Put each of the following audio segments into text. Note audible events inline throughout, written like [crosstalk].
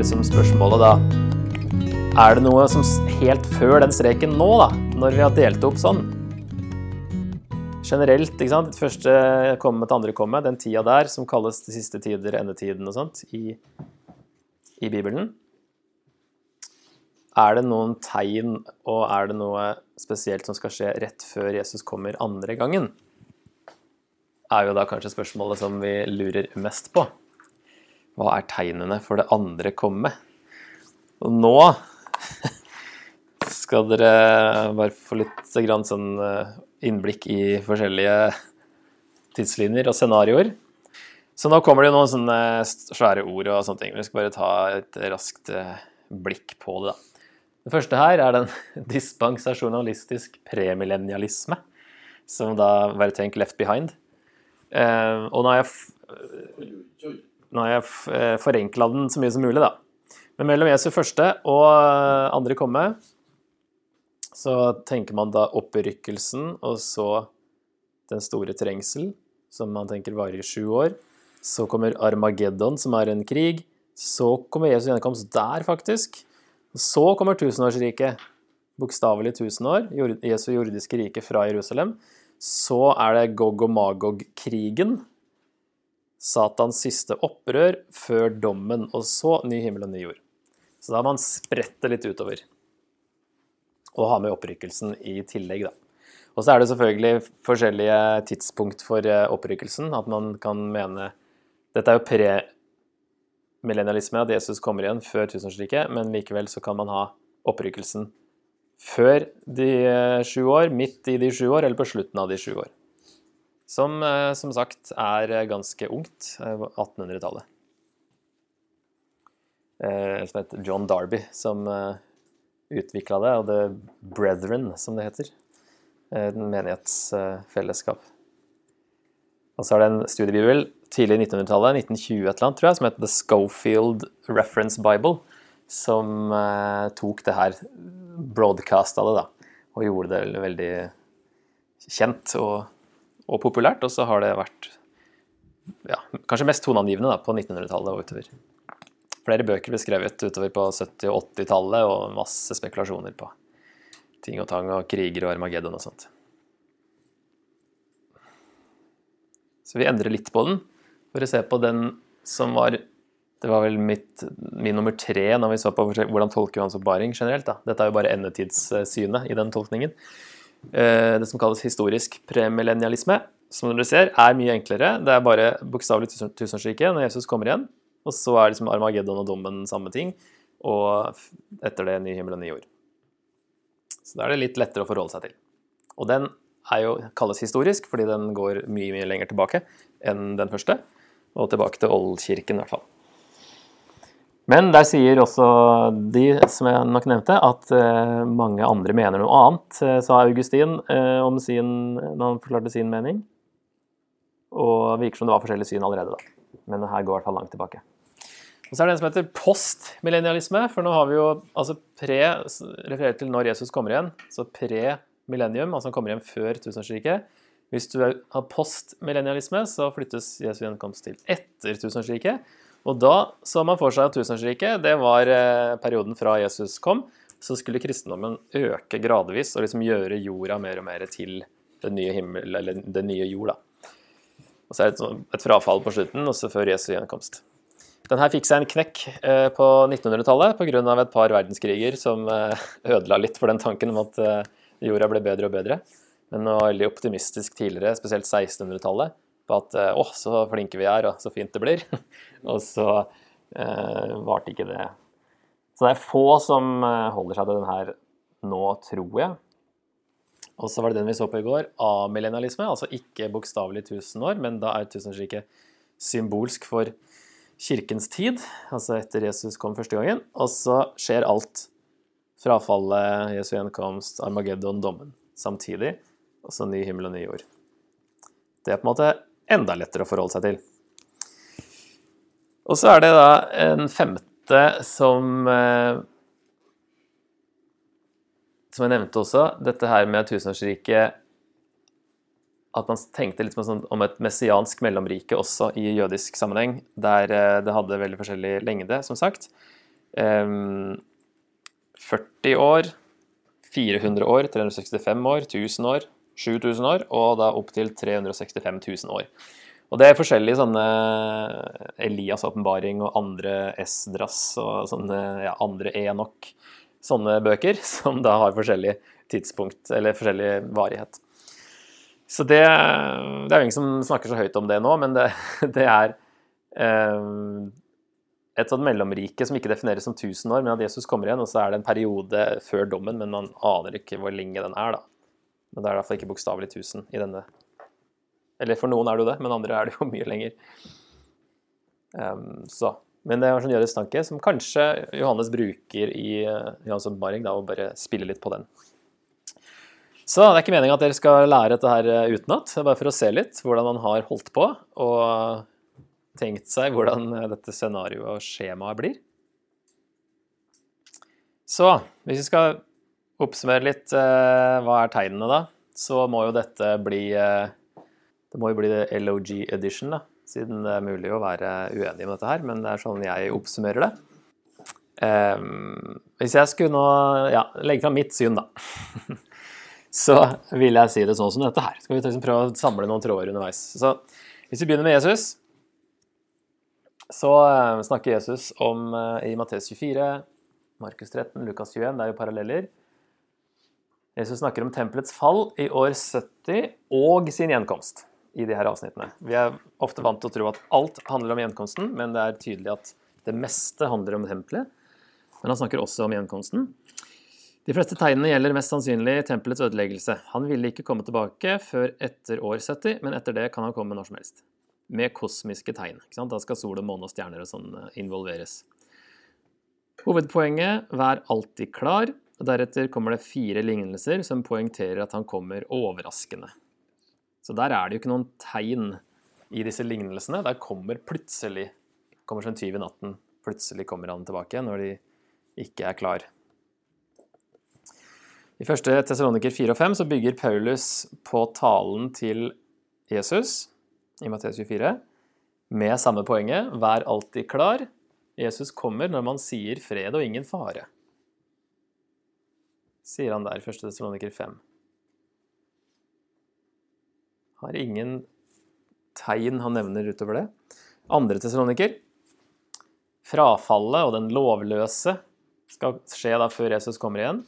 liksom spørsmålet da Er det noe som helt før den streken nå, da, når vi har delt opp sånn Generelt, ikke sant, første komme til andre komme, den tida der som kalles de siste tider, endetiden og sånt, i, i Bibelen Er det noen tegn, og er det noe spesielt som skal skje rett før Jesus kommer andre gangen? Er jo da kanskje spørsmålet som vi lurer mest på. Hva er tegnene for det andre komme? Og nå [laughs] skal dere bare få litt sånn eh, innblikk i forskjellige tidslinjer og scenarioer. Så nå kommer det noen sånne svære ord og sånne ting. Vi skal bare ta et raskt eh, blikk på det, da. Det første her er den [laughs] dispensasjonalistisk premillennialisme, som da var tenkt left behind. Eh, og nå har jeg, nå har jeg eh, forenkla den så mye som mulig, da. Men mellom Jesu første og eh, andre komme så tenker man da opprykkelsen, og så den store trengsel, som man tenker varer i sju år. Så kommer Armageddon, som er en krig. Så kommer Jesu gjenkomst der, faktisk. Så kommer tusenårsriket, bokstavelig tusen år, Jesu jordiske rike fra Jerusalem. Så er det Gog og Magog-krigen, Satans siste opprør før dommen, og så ny himmel og ny jord. Så da har man spredt det litt utover. Og har med opprykkelsen i tillegg, da. Og så er det selvfølgelig forskjellige tidspunkt for eh, opprykkelsen. At man kan mene Dette er jo pre millennialisme, at Jesus kommer igjen før tusenårsriket, men likevel så kan man ha opprykkelsen før de eh, sju år, midt i de sju år, eller på slutten av de sju år. Som eh, som sagt er ganske ungt, 1800-tallet. En som het John Darby, som utvikla det, og The Brethren, som det heter. En menighetsfellesskap. Og så er det en studiebibel tidlig i 1900-tallet, 1920 et eller annet, tror jeg, som heter The Schofield Reference Bible, som eh, tok det her, broadcasta det, da, og gjorde det veldig kjent og, og populært. Og så har det vært ja, kanskje mest toneangivende da, på 1900-tallet og utover. Flere bøker ble skrevet utover på 70- og 80-tallet, og masse spekulasjoner på ting og tang og kriger og Armageddon og sånt. Så vi endrer litt på den for å se på den som var Det var vel mitt, min nummer tre når vi så på hvordan tolker Johans oppbaring generelt. Da. Dette er jo bare endetidssynet i den tolkningen. Eh, det som kalles historisk premillennialisme, som dere ser, er mye enklere. Det er bare bokstavelig tusenårsriket når Jesus kommer igjen. Og så er liksom Armageddon og dommen samme ting. Og etter det ny himmel og ny jord. Så da er det litt lettere å forholde seg til. Og den er jo, kalles historisk fordi den går mye mye lenger tilbake enn den første. Og tilbake til Oldkirken, i hvert fall. Men der sier også de som jeg nok nevnte, at uh, mange andre mener noe annet, uh, sa Augustin uh, om sin, når han forklarte sin mening. Og det virker som det var forskjellige syn allerede, da. Men her går i hvert fall langt tilbake. Og så er det en som heter postmillennialisme, for nå har vi jo altså pre referert til når Jesus kommer igjen, så pre-millennium, altså han kommer igjen før tusenårsriket. Hvis du har postmillennialisme, så flyttes Jesu gjenkomst til etter tusenårsriket. Og da så man for seg at tusenårsriket, det var eh, perioden fra Jesus kom. Så skulle kristendommen øke gradvis og liksom gjøre jorda mer og mer til den nye himmel, eller den nye jord. da. Og så er det et frafall på slutten, også før Jesu gjenkomst. Den her fikk seg en knekk eh, på 1900-tallet pga. et par verdenskriger som eh, ødela litt for den tanken om at jorda ble bedre og bedre. Men var veldig optimistisk tidligere, spesielt 1600-tallet, på at å, så flinke vi er, og så fint det blir. [laughs] og så eh, varte ikke det. Så det er få som holder seg til den her nå, tror jeg. Og så var det den vi så på i går, amillennialisme, altså ikke bokstavelig 1000 år, men da er tusenårsriket symbolsk for kirkens tid, altså etter Jesus kom første gangen. Og så skjer alt. Frafallet, Jesu gjenkomst, Armageddon, dommen samtidig. Og så ny himmel og ny jord. Det er på en måte enda lettere å forholde seg til. Og så er det da en femte som eh, Som jeg nevnte også, dette her med tusenårsriket at man tenkte litt sånn om et messiansk mellomrike også i jødisk sammenheng, der eh, det hadde veldig forskjellig lengde, som sagt. 40 år, 400 år, 365 år, 1000 år, 7000 år, og da opp til 365 000 år. Og det er forskjellige sånne Elias' åpenbaring og andre Esdras og sånne ja, andre Enok, sånne bøker, [laughs] som da har forskjellig tidspunkt, eller forskjellig varighet. Så det, det er jo ingen som snakker så høyt om det nå, men det, [laughs] det er eh, et sånt mellomrike som ikke defineres som 1000 år, men at Jesus kommer igjen, og så er det en periode før dommen, men man aner ikke hvor lenge den er, da. Men det er i hvert fall ikke bokstavelig 1000 i denne. Eller for noen er det jo det, men andre er det jo [laughs] mye lenger. Um, så. Men det var sånn jødisk tanke som kanskje Johannes bruker i uh, Johans oppmaring, da, og bare spille litt på den. Så det er ikke meninga at dere skal lære dette her eh, utenat, bare for å se litt hvordan man har holdt på og tenkt seg hvordan eh, dette scenarioet og skjemaet blir. Så hvis vi skal oppsummere litt eh, hva er tegnene, da, så må jo dette bli eh, Det må jo bli LOG edition, da, siden det er mulig å være uenig med dette her, men det er sånn jeg oppsummerer det. Um, hvis jeg skulle nå ja, legge fram mitt syn, da [laughs] så vil jeg si det sånn som dette her. Skal vi liksom prøve å samle noen tråder underveis. Så hvis vi begynner med Jesus, så eh, snakker Jesus om i Mattes 24, Markus 13, Lukas 21, det er jo paralleller. Jesus snakker om tempelets fall i år 70 og sin gjenkomst i de her avsnittene. Vi er ofte vant til å tro at alt handler om gjenkomsten, men det er tydelig at det meste handler om tempelet. Men han snakker også om gjenkomsten. De fleste tegnene gjelder mest sannsynlig tempelets ødeleggelse. Han ville ikke komme tilbake før etter år 70, men etter det kan han komme når som helst. Med kosmiske tegn. Da skal sol og måne og stjerner og sånn eh, involveres. Hovedpoenget vær alltid klar. Og Deretter kommer det fire lignelser som poengterer at han kommer overraskende. Så der er det jo ikke noen tegn i disse lignelsene. Der kommer plutselig kommer som tyv i natten. Plutselig kommer han tilbake når de ikke er klar. I første Tessaloniker 4 og 5 så bygger Paulus på talen til Jesus i Matteus 24 med samme poenget vær alltid klar. Jesus kommer når man sier fred og ingen fare. Sier han der, 1. Tessaloniker 5. Har ingen tegn han nevner utover det. Andre Tessaloniker. Frafallet og den lovløse skal skje da før Jesus kommer igjen.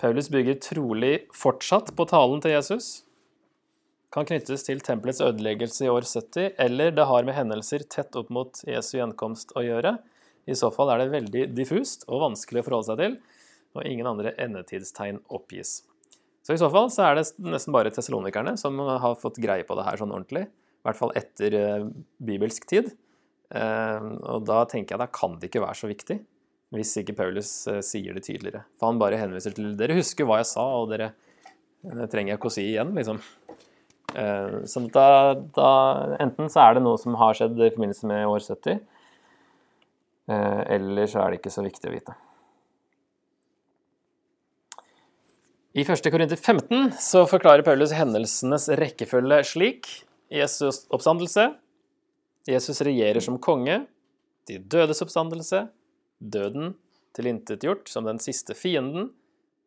Paulus bygger trolig fortsatt på talen til Jesus. Kan knyttes til tempelets ødeleggelse i år 70, eller det har med hendelser tett opp mot Jesu gjenkomst å gjøre. I så fall er det veldig diffust og vanskelig å forholde seg til, og ingen andre endetidstegn oppgis. Så i så fall så er det nesten bare tessalonikerne som har fått greie på det her sånn ordentlig. I hvert fall etter uh, bibelsk tid. Uh, og da tenker jeg da kan det ikke være så viktig hvis ikke Paulus uh, sier det tydeligere. For han bare henviser til Dere husker hva jeg sa, og dere trenger jeg ikke å si igjen, liksom. Så da, da, Enten så er det noe som har skjedd i forbindelse med år 70, uh, eller så er det ikke så viktig å vite. I 1. Korinter 15 så forklarer Paulus hendelsenes rekkefølge slik. Jesus' oppstandelse. Jesus regjerer som konge. De dødes oppstandelse døden tilintetgjort som den siste fienden.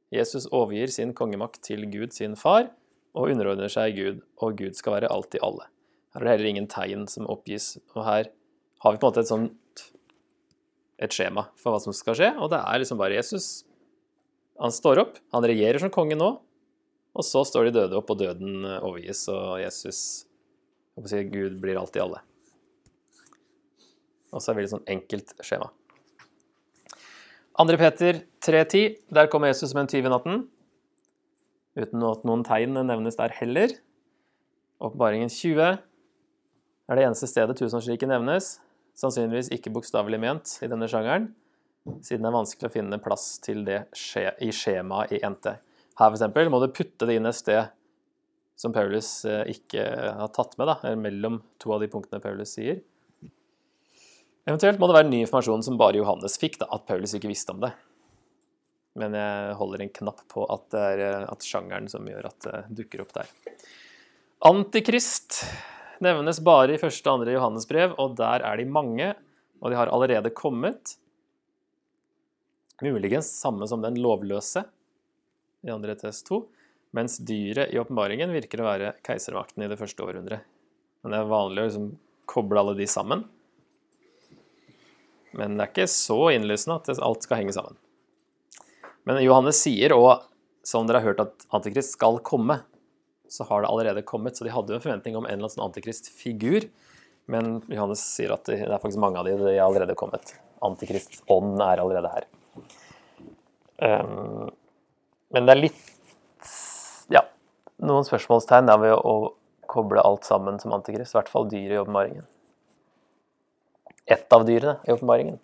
Jesus overgir sin kongemakt til Gud, sin far, og underordner seg Gud, og Gud skal være alt i alle. Her er det heller ingen tegn som oppgis, og her har vi på en måte et sånt et skjema for hva som skal skje, og det er liksom bare Jesus. Han står opp, han regjerer som konge nå, og så står de døde opp, og døden overgis, og Jesus jeg si, Gud blir alltid alle. Og så er det veldig sånn enkelt skjema. 2. Peter 3,10, der kommer Jesus som en tyv i natten. Uten at noen tegn nevnes der heller. Åpenbaringen 20 er det eneste stedet tusenårsriket nevnes. Sannsynligvis ikke bokstavelig ment i denne sjangeren, siden det er vanskelig å finne plass til det i skjemaet i NT. Her f.eks. må du putte det inn et sted som Paulus eh, ikke har tatt med, da, mellom to av de punktene Paulus sier. Eventuelt må det være ny informasjon som bare Johannes fikk, da, at Paulus ikke visste om det. Men jeg holder en knapp på at det er at sjangeren som gjør at det dukker opp der. Antikrist nevnes bare i første og andre Johannes brev, og der er de mange, og de har allerede kommet. Muligens samme som den lovløse i andre test 2, mens dyret i åpenbaringen virker å være keisermakten i det første århundret. Men det er vanlig å liksom koble alle de sammen. Men det er ikke så innlysende at alt skal henge sammen. Men Johannes sier òg, som dere har hørt, at Antikrist skal komme. Så har det allerede kommet. Så de hadde jo en forventning om en eller annen sånn Antikrist-figur. Men Johannes sier at det er faktisk mange av de, de er allerede kommet. Antikrist ånd er allerede her. Um, men det er litt Ja, noen spørsmålstegn der ved å koble alt sammen som antikrist. I hvert fall dyret i åpenbaringen. Ett av dyrene i åpenbaringen.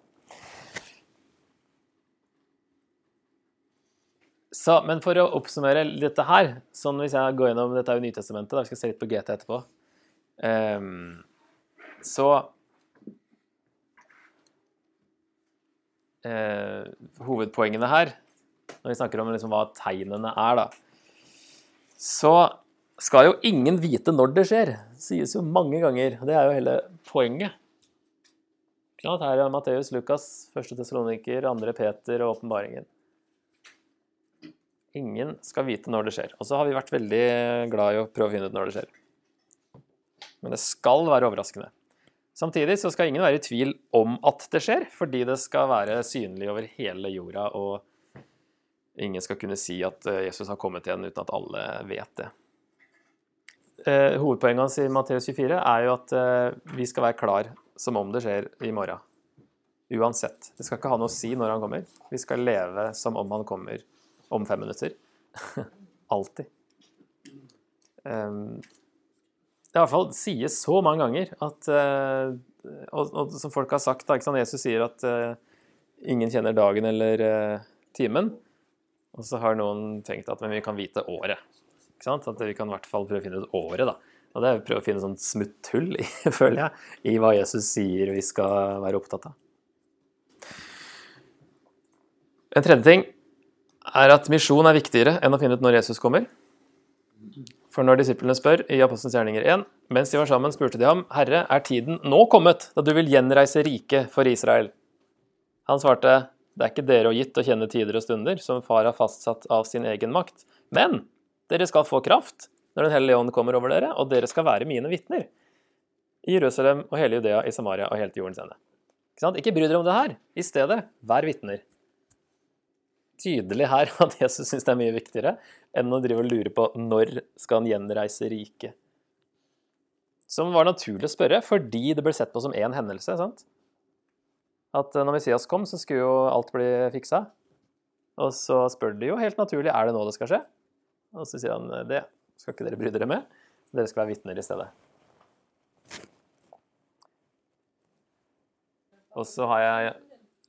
Så, men for å oppsummere dette her, sånn hvis jeg går gjennom Dette er jo Nytestamentet, da vi skal se litt på GT etterpå. Um, så uh, Hovedpoengene her, når vi snakker om liksom hva tegnene er, da, så skal jo ingen vite når det skjer. Det sies jo mange ganger. Det er jo hele poenget. Her er Matteus, Lukas, 1. Tessaloniker, 2. Peter og åpenbaringen. Ingen skal vite når det skjer. Og så har vi vært veldig glad i å prøve å finne ut når det skjer. Men det skal være overraskende. Samtidig så skal ingen være i tvil om at det skjer, fordi det skal være synlig over hele jorda, og ingen skal kunne si at eh, Jesus har kommet igjen uten at alle vet det. Eh, hovedpoenget hans i Matteus 24 er jo at eh, vi skal være klar som om det skjer i morgen. Uansett. Det skal ikke ha noe å si når han kommer. Vi skal leve som om han kommer om fem minutter. [laughs] Alltid. Um, det i hvert fall sies så mange ganger at uh, og, og, som folk har sagt, da, Jesus sier at uh, ingen kjenner dagen eller timen. Og så har noen tenkt at vi kan vite året. At vi kan i hvert fall prøve å finne ut året. da. Og det er å prøve å finne sånn smutthull, [laughs] føler jeg, i hva Jesus sier vi skal være opptatt av. En tredje ting er at misjon er viktigere enn å finne ut når Jesus kommer. For når disiplene spør i Apostelens gjerninger 1, mens de var sammen, spurte de ham, Herre, er tiden nå kommet da du vil gjenreise riket for Israel? Han svarte, det er ikke dere og gitt å kjenne tider og stunder, som far har fastsatt av sin egen makt. Men dere skal få kraft når Den hellige ånd kommer over dere, og dere skal være mine vitner. I Jerusalem og hele Judea, i Samaria og helt til jordens ende. Ikke, sant? ikke bry dere om det her. I stedet, vær vitner tydelig her at Jesus syns det er mye viktigere enn å drive og lure på når skal han gjenreise riket. Som var naturlig å spørre, fordi det ble sett på som én hendelse. sant? At når Messias kom, så skulle jo alt bli fiksa. Og så spør de jo helt naturlig er det nå det skal skje. Og så sier han det skal ikke dere bry dere med. Dere skal være vitner i stedet. Og så har jeg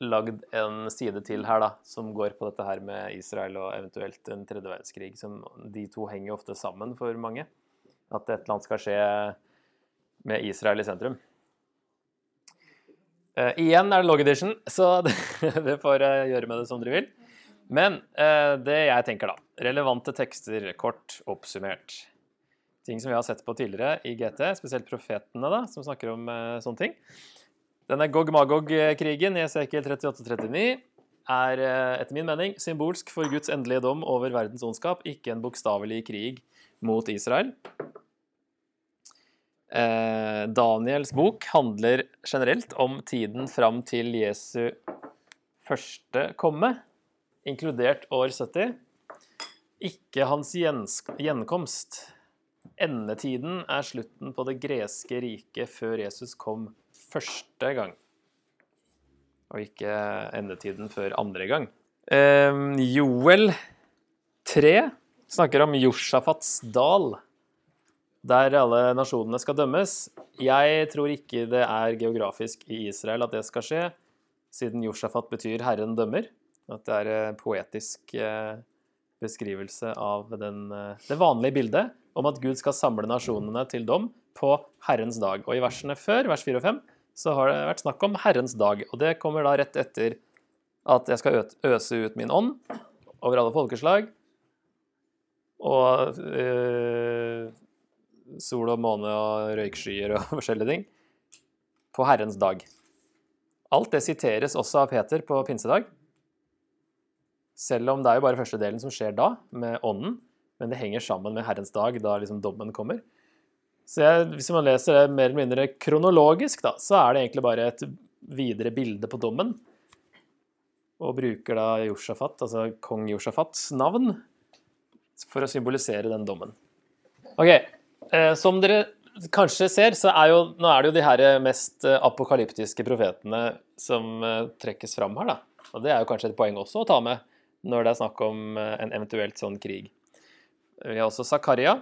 lagd en side til her da, som går på dette her med Israel og eventuelt en tredje verdenskrig. Som de to henger ofte sammen for mange. At et eller annet skal skje med Israel i sentrum. Uh, igjen er det log edition, så [laughs] det, får jeg gjøre med det som dere vil. Men uh, det jeg tenker, da. Relevante tekster, kort oppsummert. Ting som vi har sett på tidligere i GT, spesielt profetene, da, som snakker om uh, sånne ting. Denne Gog-Magog-krigen i Esekiel 38-39 er etter min mening symbolsk for Guds endelige dom over verdens ondskap, ikke en bokstavelig krig mot Israel. Eh, Daniels bok handler generelt om tiden fram til Jesu første komme, inkludert år 70. Ikke hans gjenkomst. Endetiden er slutten på det greske riket før Jesus kom første gang, og ikke endetiden før andre gang. Eh, Joel 3 snakker om Josjafats dal, der alle nasjonene skal dømmes. Jeg tror ikke det er geografisk i Israel at det skal skje, siden Josjafat betyr 'Herren dømmer'. At det er en poetisk eh, beskrivelse av den, eh, det vanlige bildet om at Gud skal samle nasjonene til dom på Herrens dag. Og i versene før, vers 4 og 5, så har det vært snakk om Herrens dag. Og det kommer da rett etter at jeg skal øse ut min ånd over alle folkeslag. Og øh, sol og måne og røykskyer og [laughs] forskjellige ting, på Herrens dag. Alt det siteres også av Peter på pinsedag. Selv om det er jo bare første delen som skjer da, med ånden, men det henger sammen med Herrens dag, da liksom dommen kommer. Så jeg, hvis man leser det mer eller mindre kronologisk, da, så er det egentlig bare et videre bilde på dommen. Og bruker da Josjafat, altså kong Josjafats navn, for å symbolisere den dommen. Ok, som dere kanskje ser, så er jo nå er det jo de her mest eh, apokalyptiske profetene som eh, trekkes fram her, da. Og det er jo kanskje et poeng også å ta med når det er snakk om eh, en eventuelt sånn krig. Vi har også Zakaria,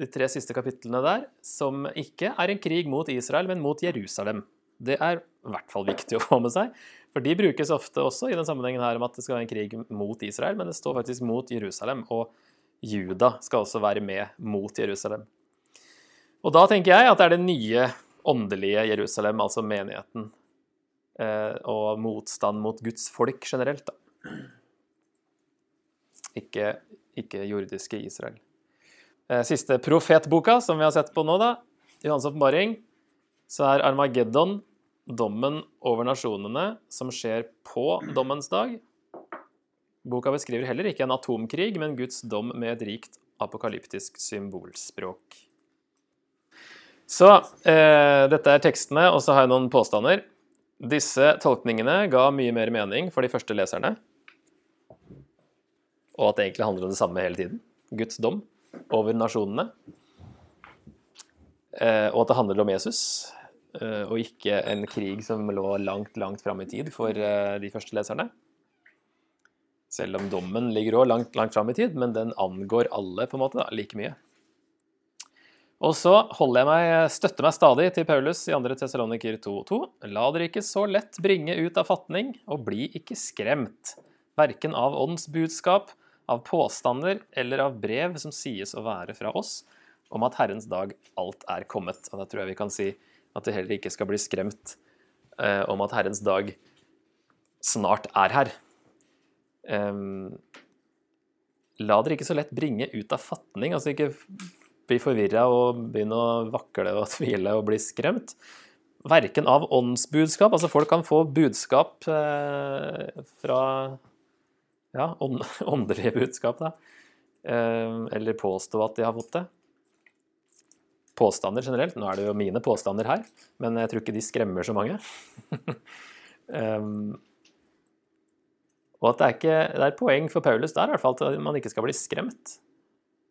de tre siste kapitlene der, som ikke er en krig mot Israel, men mot Jerusalem. Det er i hvert fall viktig å få med seg, for de brukes ofte også i den sammenhengen her om at det skal være en krig mot Israel, men det står faktisk mot Jerusalem, og Juda skal også være med mot Jerusalem. Og da tenker jeg at det er det nye åndelige Jerusalem, altså menigheten, eh, og motstand mot Guds folk generelt, da. Ikke, ikke jordiske Israel. Eh, siste profetboka, som vi har sett på nå, da, Johans åpenbaring, så er Armageddon dommen over nasjonene som skjer på dommens dag. Boka beskriver heller ikke en atomkrig, men Guds dom med et rikt apokalyptisk symbolspråk. Så eh, dette er tekstene, og så har jeg noen påstander. Disse tolkningene ga mye mer mening for de første leserne. Og at det egentlig handler om det samme hele tiden. Guds dom over nasjonene. Eh, og at det handler om Jesus, eh, og ikke en krig som lå langt, langt fram i tid for eh, de første leserne. Selv om dommen ligger òg langt, langt fram i tid, men den angår alle på en måte da, like mye. Og så holder jeg meg, støtter meg stadig til Paulus i 2. Tessaloniker 2.2. La dere ikke så lett bringe ut av fatning, og bli ikke skremt, verken av åndsbudskap, av påstander eller av brev som sies å være fra oss, om at Herrens dag alt er kommet. Og da tror jeg vi kan si at det heller ikke skal bli skremt eh, om at Herrens dag snart er her. La dere ikke så lett bringe ut av fatning. altså ikke bli forvirra og begynne å vakle og [laughs] tvile og bli skremt. Verken av åndsbudskap, altså folk kan få budskap eh, fra ja, [laughs] åndelige budskap, da. Eh, eller påstå at de har fått det. Påstander generelt. Nå er det jo mine påstander her, men jeg tror ikke de skremmer så mange. [laughs] og at det er, ikke, det er poeng for Paulus der i hvert fall at man ikke skal bli skremt.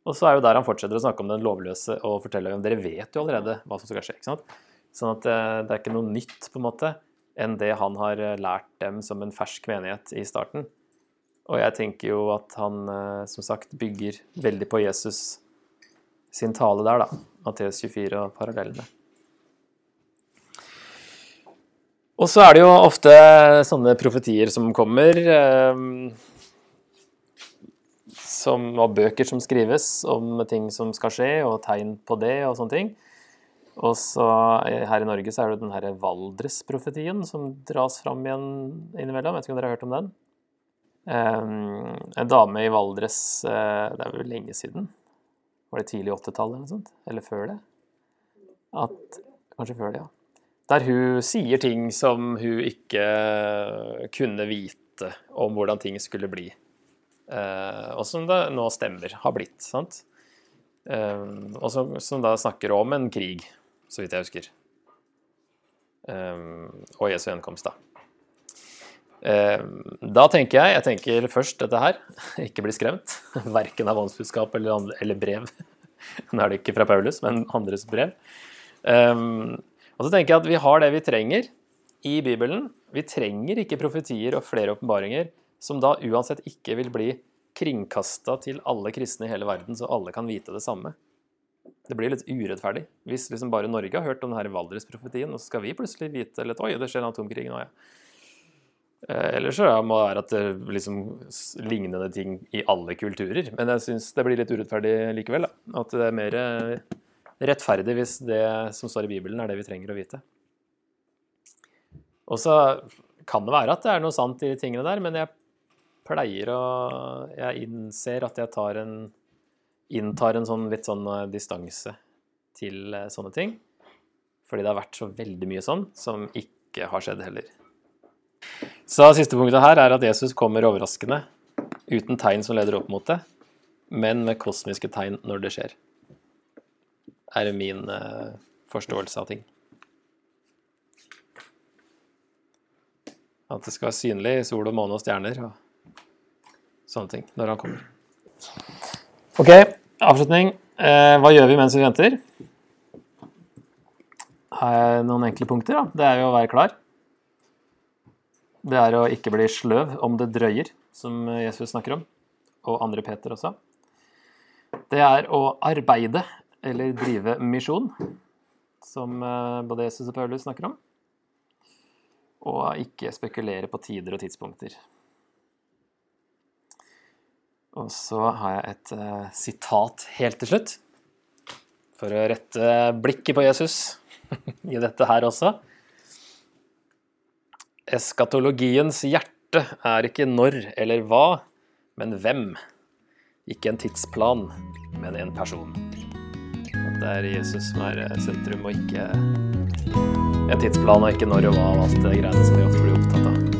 Og så er jo der han fortsetter å snakke om den lovløse og forteller om dere vet jo allerede hva som skal skje. ikke sant? Sånn at eh, det er ikke noe nytt på en måte enn det han har eh, lært dem som en fersk menighet i starten. Og jeg tenker jo at han eh, som sagt bygger veldig på Jesus sin tale der, da. Matteus 24 og parallellene. Og så er det jo ofte sånne profetier som kommer som, og bøker som skrives om ting som skal skje, og tegn på det og sånne ting. Og så her i Norge så er det den herre Valdres-profetien som dras fram igjen innimellom. Jeg vet ikke om dere har hørt om den? Um, en dame i Valdres uh, Det er vel lenge siden. Var det tidlig 80-tallet eller noe sånt? Eller før det? At, kanskje før det, ja. Der hun sier ting som hun ikke kunne vite om hvordan ting skulle bli. Eh, og som det nå stemmer har blitt. sant? Eh, og som, som, da snakker om en krig, så vidt jeg husker. Eh, og Jesu gjenkomst, da. Da tenker jeg jeg tenker først dette her. [laughs] Ikke bli skremt. [laughs] Verken av åndsbudskap eller, brev. [laughs] Nå er det ikke fra Paulus, men andres brev. Og så tenker jeg at vi har det vi trenger i Bibelen. Vi trenger ikke profetier og flere åpenbaringer som da uansett ikke vil bli kringkasta til alle kristne i hele verden, så alle kan vite det samme. Det blir litt urettferdig hvis liksom bare Norge har hørt om denne Valdres-profetien, og så skal vi plutselig vite litt Oi, det skjer en atomkrig nå, ja. Eh, eller så må det være at det liksom lignende ting i alle kulturer. Men jeg syns det blir litt urettferdig likevel. Da. At det er mer eh, rettferdig hvis det som står i Bibelen, er det vi trenger å vite. Og så kan det være at det er noe sant i de tingene der, men jeg pleier å Jeg innser at jeg tar en inntar en sånn litt sånn eh, distanse til eh, sånne ting. Fordi det har vært så veldig mye sånn som ikke har skjedd heller. Så siste punktet her er at Jesus kommer overraskende, uten tegn som leder opp mot det, men med kosmiske tegn når det skjer. Er min uh, forståelse av ting. At det skal være synlig sol og måne og stjerner og sånne ting når han kommer. Ok, avslutning. Eh, hva gjør vi mens vi venter? Har jeg noen enkle punkter? da? Det er jo å være klar. Det er å ikke bli sløv om det drøyer, som Jesus snakker om, og andre Peter også. Det er å arbeide eller drive misjon, som eh, både Jesus og Paulus snakker om. Og ikke spekulere på tider og tidspunkter. Og så har jeg et uh, sitat helt til slutt, for å rette blikket på Jesus [laughs] i dette her også. Eskatologiens hjerte er ikke når eller hva, men hvem. Ikke en tidsplan, men en person. Det er Jesus som er sentrum, og ikke en tidsplan, og ikke når og hva og alt det greiene som vi ofte blir opptatt av.